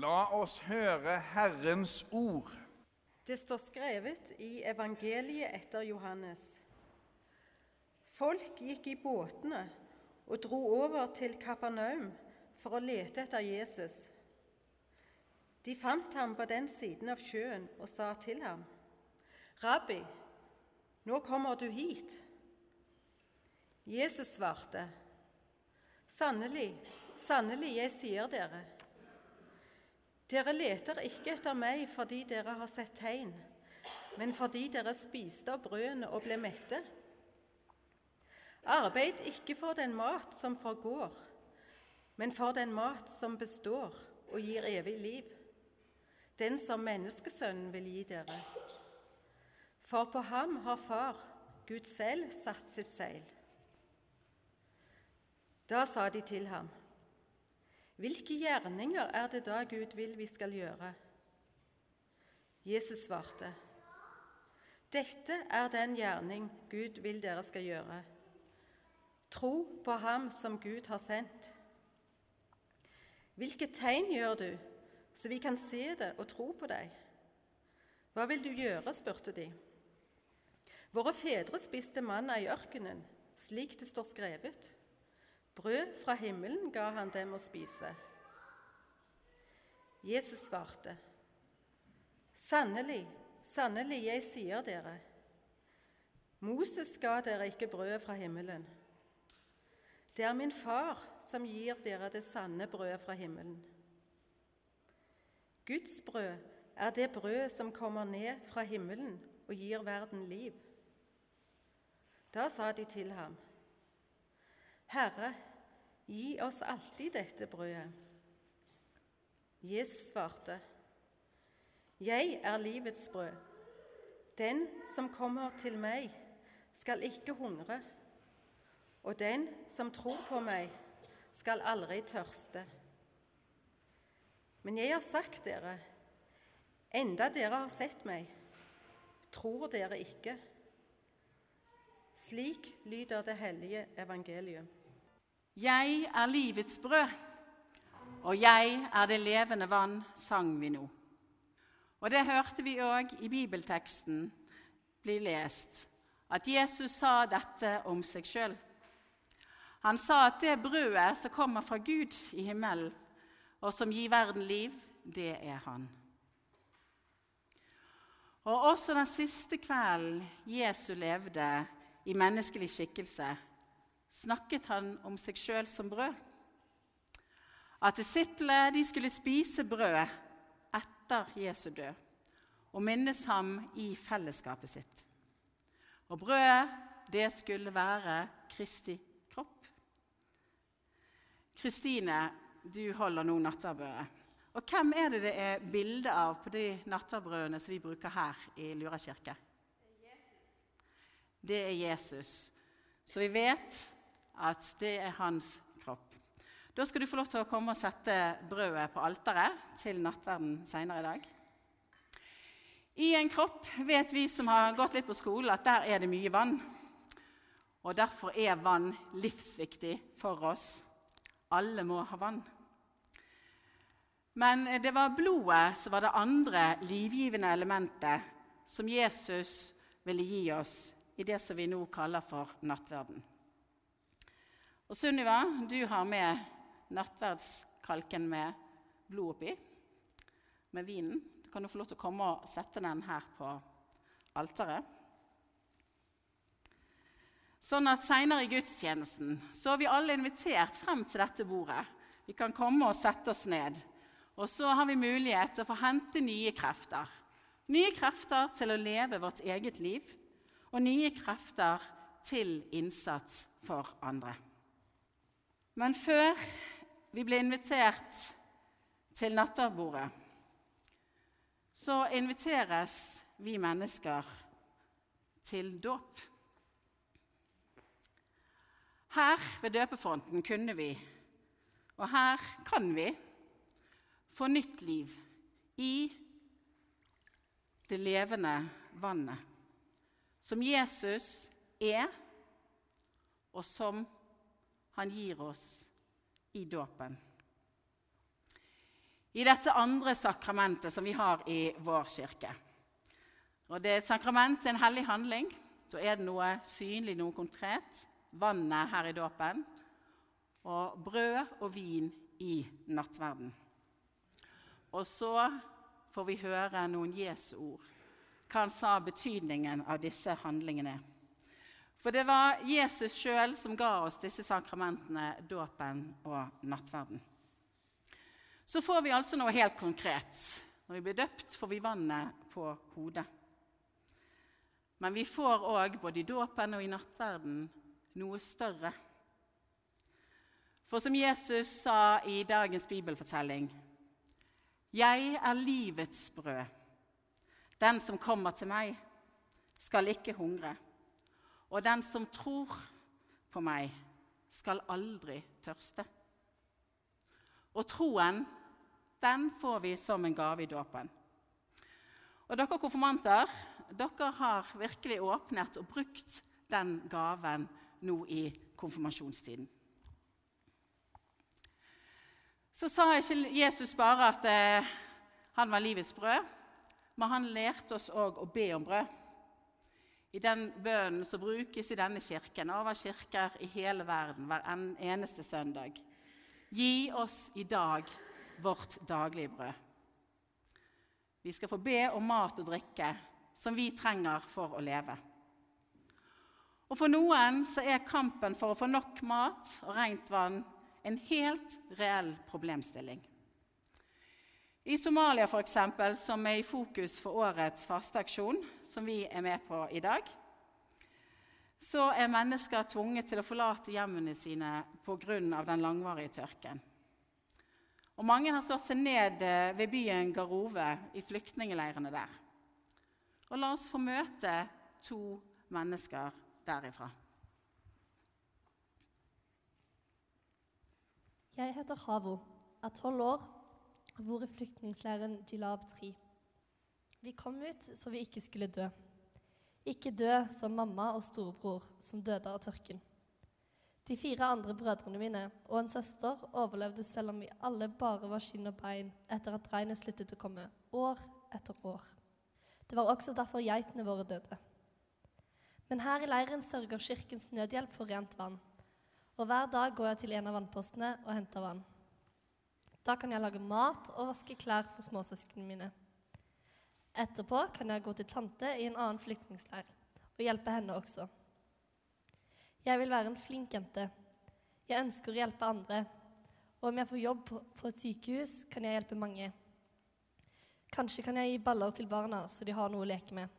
La oss høre Herrens ord. Det står skrevet i evangeliet etter Johannes. Folk gikk i båtene og dro over til Kapernaum for å lete etter Jesus. De fant ham på den siden av sjøen og sa til ham, 'Rabbi, nå kommer du hit.' Jesus svarte, 'Sannelig, sannelig, jeg sier dere:" Dere leter ikke etter meg fordi dere har sett tegn, men fordi dere spiste av brødene og ble mette. Arbeid ikke for den mat som forgår, men for den mat som består og gir evig liv, den som menneskesønnen vil gi dere. For på ham har Far, Gud selv, satt sitt seil. Da sa de til ham, hvilke gjerninger er det da Gud vil vi skal gjøre? Jesus svarte, Dette er den gjerning Gud vil dere skal gjøre. Tro på Ham som Gud har sendt. Hvilke tegn gjør du, så vi kan se det og tro på deg? Hva vil du gjøre? spurte de. Våre fedre spiste manna i ørkenen, slik det står skrevet. Brød fra himmelen ga han dem å spise. Jesus svarte, Sannelig, sannelig, jeg sier dere, Moses ga dere ikke brødet fra himmelen. Det er min far som gir dere det sanne brødet fra himmelen. Guds brød er det brød som kommer ned fra himmelen og gir verden liv. Da sa de til ham, Herre, gi oss alltid dette brødet. Jesus svarte, Jeg er livets brød. Den som kommer til meg, skal ikke hungre, og den som tror på meg, skal aldri tørste. Men jeg har sagt dere, enda dere har sett meg, tror dere ikke. Slik lyder det hellige evangelium. Jeg er livets brød, og jeg er det levende vann, sang vi nå. Og det hørte vi òg i bibelteksten bli lest, at Jesus sa dette om seg sjøl. Han sa at det brødet som kommer fra Gud i himmelen, og som gir verden liv, det er han. Og også den siste kvelden Jesu levde i menneskelig skikkelse, snakket han om seg sjøl som brød. At disiplene skulle spise brød etter Jesu død og minnes ham i fellesskapet sitt. Og brødet, det skulle være Kristi kropp. Kristine, du holder nå nattverdbrødet. Og hvem er det det er bilde av på de nattverdbrødene som vi bruker her i Lura kirke? Det er Jesus. Så vi vet at det er hans kropp. Da skal du få lov til å komme og sette brødet på alteret til nattverden seinere i dag. I en kropp vet vi som har gått litt på skolen, at der er det mye vann. Og Derfor er vann livsviktig for oss. Alle må ha vann. Men det var blodet som var det andre livgivende elementet som Jesus ville gi oss i det som vi nå kaller for nattverden. Og Sunniva, du har med nattverdskalken med blod oppi, med vinen. Du kan jo få lov til å komme og sette den her på alteret. Sånn at Seinere i gudstjenesten så er vi alle invitert frem til dette bordet. Vi kan komme og sette oss ned. Og så har vi mulighet til å få hente nye krefter. Nye krefter til å leve vårt eget liv, og nye krefter til innsats for andre. Men før vi ble invitert til nattverdbordet, så inviteres vi mennesker til dåp. Her ved døpefronten kunne vi, og her kan vi, få nytt liv i det levende vannet, som Jesus er, og som han gir oss i dåpen. i dette andre sakramentet som vi har i vår kirke. Og Det er et sakrament, en hellig handling. Så er det noe synlig, noe konkret. Vannet her i dåpen. Og brød og vin i nattverden. Og så får vi høre noen Jesu ord. Hva han sa betydningen av disse handlingene. For det var Jesus sjøl som ga oss disse sakramentene, dåpen og nattverden. Så får vi altså noe helt konkret. Når vi blir døpt, får vi vannet på hodet. Men vi får òg, både i dåpen og i nattverden, noe større. For som Jesus sa i dagens bibelfortelling Jeg er livets brød. Den som kommer til meg, skal ikke hungre. Og den som tror på meg, skal aldri tørste. Og troen, den får vi som en gave i dåpen. Og dere konfirmanter, dere har virkelig åpnet og brukt den gaven nå i konfirmasjonstiden. Så sa ikke Jesus bare at eh, han var livets brød, men han lærte oss òg å be om brød i den bønnen som brukes i denne kirken, over kirker i hele verden hver eneste søndag. Gi oss i dag vårt daglige brød. Vi skal få be om mat og drikke som vi trenger for å leve. Og For noen så er kampen for å få nok mat og rent vann en helt reell problemstilling. I Somalia, for eksempel, som er i fokus for årets fasteaksjon, som vi er med på i dag, så er mennesker tvunget til å forlate hjemmene sine pga. den langvarige tørken. Og Mange har slått seg ned eh, ved byen Garove i flyktningleirene der. Og La oss få møte to mennesker derifra. Jeg heter Havo, er tolv år og bor i flyktningleiren Jilab 3. Vi kom ut så vi ikke skulle dø. Ikke dø som mamma og storebror, som døde av tørken. De fire andre brødrene mine og en søster overlevde selv om vi alle bare var skinn og bein etter at regnet sluttet å komme, år etter år. Det var også derfor geitene våre døde. Men her i leiren sørger Kirkens Nødhjelp for rent vann. Og hver dag går jeg til en av vannpostene og henter vann. Da kan jeg lage mat og vaske klær for småsøsknene mine. Etterpå kan jeg gå til tante i en annen flyktningleir og hjelpe henne også. Jeg vil være en flink jente. Jeg ønsker å hjelpe andre. Og om jeg får jobb på et sykehus, kan jeg hjelpe mange. Kanskje kan jeg gi baller til barna, så de har noe å leke med.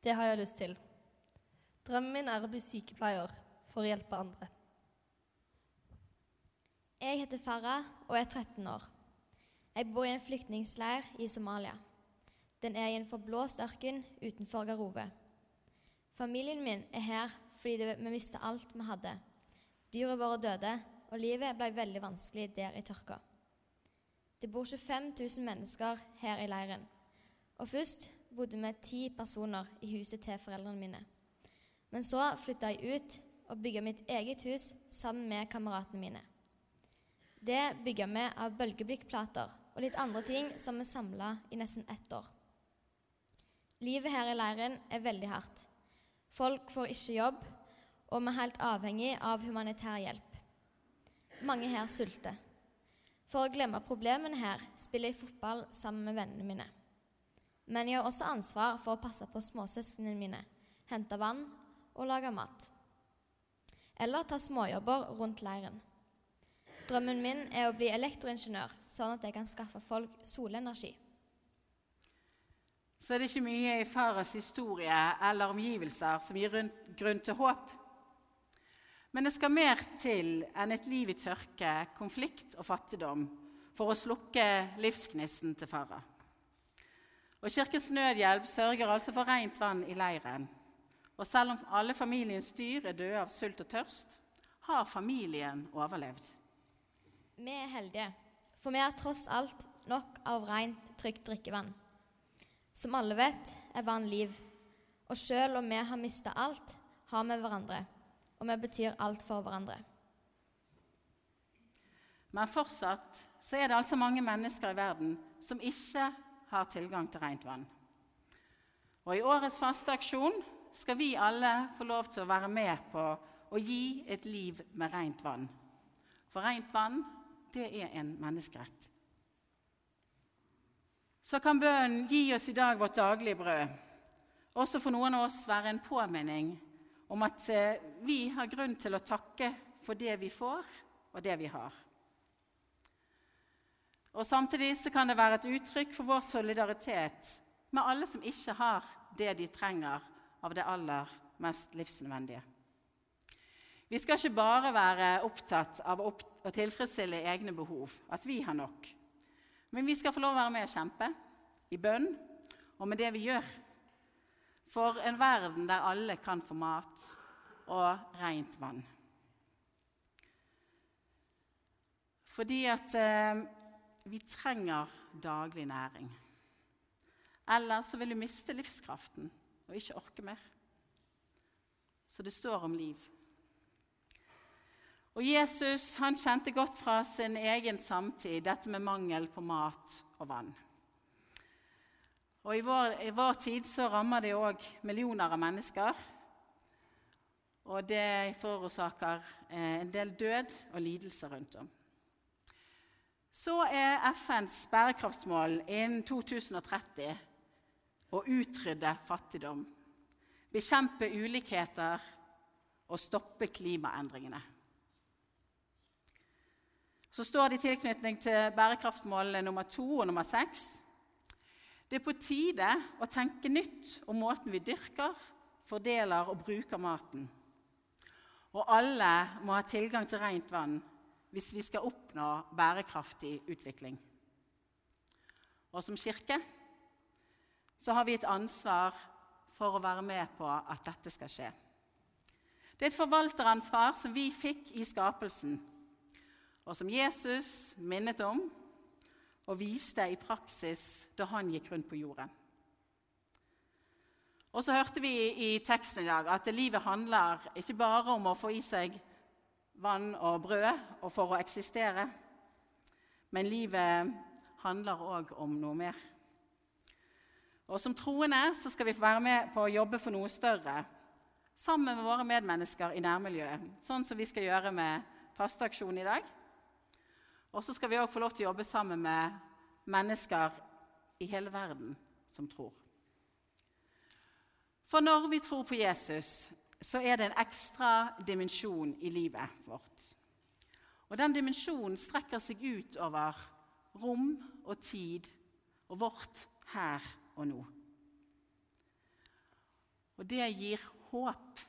Det har jeg lyst til. Drømmen min er å bli sykepleier for å hjelpe andre. Jeg heter Farah og er 13 år. Jeg bor i en flyktningleir i Somalia. Den er i en forblåst ørken utenfor Garove. Familien min er her fordi vi mista alt vi hadde. Dyra våre døde, og livet ble veldig vanskelig der i tørka. Det bor 25 000 mennesker her i leiren. Og først bodde vi ti personer i huset til foreldrene mine. Men så flytta jeg ut og bygga mitt eget hus sammen med kameratene mine. Det bygga vi av bølgeblikkplater og litt andre ting som vi samla i nesten ett år. Livet her i leiren er veldig hardt. Folk får ikke jobb, og vi er helt avhengig av humanitær hjelp. Mange her sulter. For å glemme problemene her spiller jeg fotball sammen med vennene mine. Men jeg har også ansvar for å passe på småsøsknene mine, hente vann og lage mat. Eller ta småjobber rundt leiren. Drømmen min er å bli elektroingeniør, sånn at jeg kan skaffe folk solenergi så er det ikke mye i Faras historie eller omgivelser som gir grunn til håp. Men det skal mer til enn et liv i tørke, konflikt og fattigdom for å slukke livsgnisten til Farah. Og Kirkens Nødhjelp sørger altså for rent vann i leiren. Og selv om alle familiens dyr er døde av sult og tørst, har familien overlevd. Vi er heldige, for vi har tross alt nok av rent, trygt drikkevann. Som alle vet, er vann liv. Og selv om vi har mista alt, har vi hverandre. Og vi betyr alt for hverandre. Men fortsatt så er det altså mange mennesker i verden som ikke har tilgang til rent vann. Og I årets fasteaksjon skal vi alle få lov til å være med på å gi et liv med rent vann. For rent vann, det er en menneskerett. Så kan bønnen gi oss i dag vårt daglige brød. Også for noen av oss være en påminning om at eh, vi har grunn til å takke for det vi får, og det vi har. Og Samtidig så kan det være et uttrykk for vår solidaritet med alle som ikke har det de trenger av det aller mest livsnødvendige. Vi skal ikke bare være opptatt av å tilfredsstille egne behov, at vi har nok. Men vi skal få lov å være med og kjempe, i bønn og med det vi gjør, for en verden der alle kan få mat og rent vann. Fordi at eh, vi trenger daglig næring. Ellers så vil du miste livskraften og ikke orke mer. Så det står om liv. Og Jesus han kjente godt fra sin egen samtid dette med mangel på mat og vann. Og I vår, i vår tid så rammer det òg millioner av mennesker. Og det forårsaker eh, en del død og lidelser rundt om. Så er FNs bærekraftsmål innen 2030 å utrydde fattigdom, bekjempe ulikheter og stoppe klimaendringene. Så står det i tilknytning til bærekraftmålene nummer to og nummer seks det er på tide å tenke nytt om måten vi dyrker, fordeler og bruker maten. Og alle må ha tilgang til rent vann hvis vi skal oppnå bærekraftig utvikling. Og som kirke så har vi et ansvar for å være med på at dette skal skje. Det er et forvalteransvar som vi fikk i skapelsen, og som Jesus minnet om og viste i praksis da han gikk rundt på jorden. Og så hørte vi i teksten i dag at livet handler ikke bare om å få i seg vann og brød og for å eksistere, men livet handler òg om noe mer. Og Som troende så skal vi få være med på å jobbe for noe større sammen med våre medmennesker i nærmiljøet, sånn som vi skal gjøre med fasteaksjonen i dag. Og så skal vi òg få lov til å jobbe sammen med mennesker i hele verden som tror. For når vi tror på Jesus, så er det en ekstra dimensjon i livet vårt. Og den dimensjonen strekker seg ut over rom og tid og vårt her og nå. Og det gir håp.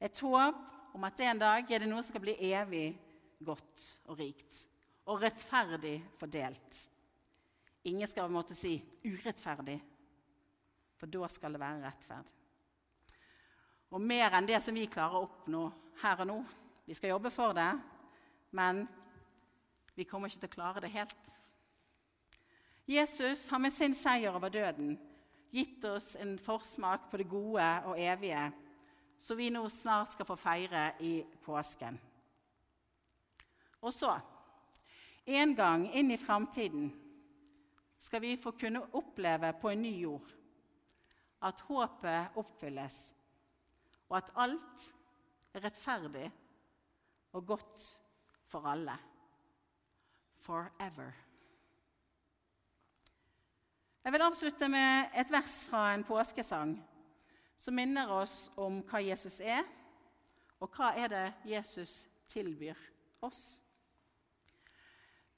Et håp om at en dag er det noe som skal bli evig godt og rikt. Og rettferdig fordelt. Ingen skal måtte si urettferdig, for da skal det være rettferd. Og mer enn det som vi klarer å oppnå her og nå. Vi skal jobbe for det, men vi kommer ikke til å klare det helt. Jesus har med sin seier over døden gitt oss en forsmak på det gode og evige, som vi nå snart skal få feire i påsken. Og så, en gang inn i framtiden, skal vi få kunne oppleve på en ny jord at håpet oppfylles, og at alt er rettferdig og godt for alle. Forever. Jeg vil avslutte med et vers fra en påskesang som minner oss om hva Jesus er, og hva er det Jesus tilbyr oss.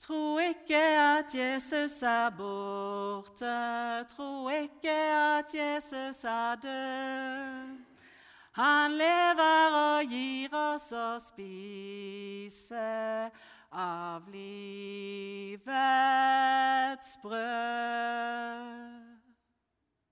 Tro ikke at Jesus er borte, tro ikke at Jesus er død. Han lever og gir oss å spise av livets brød.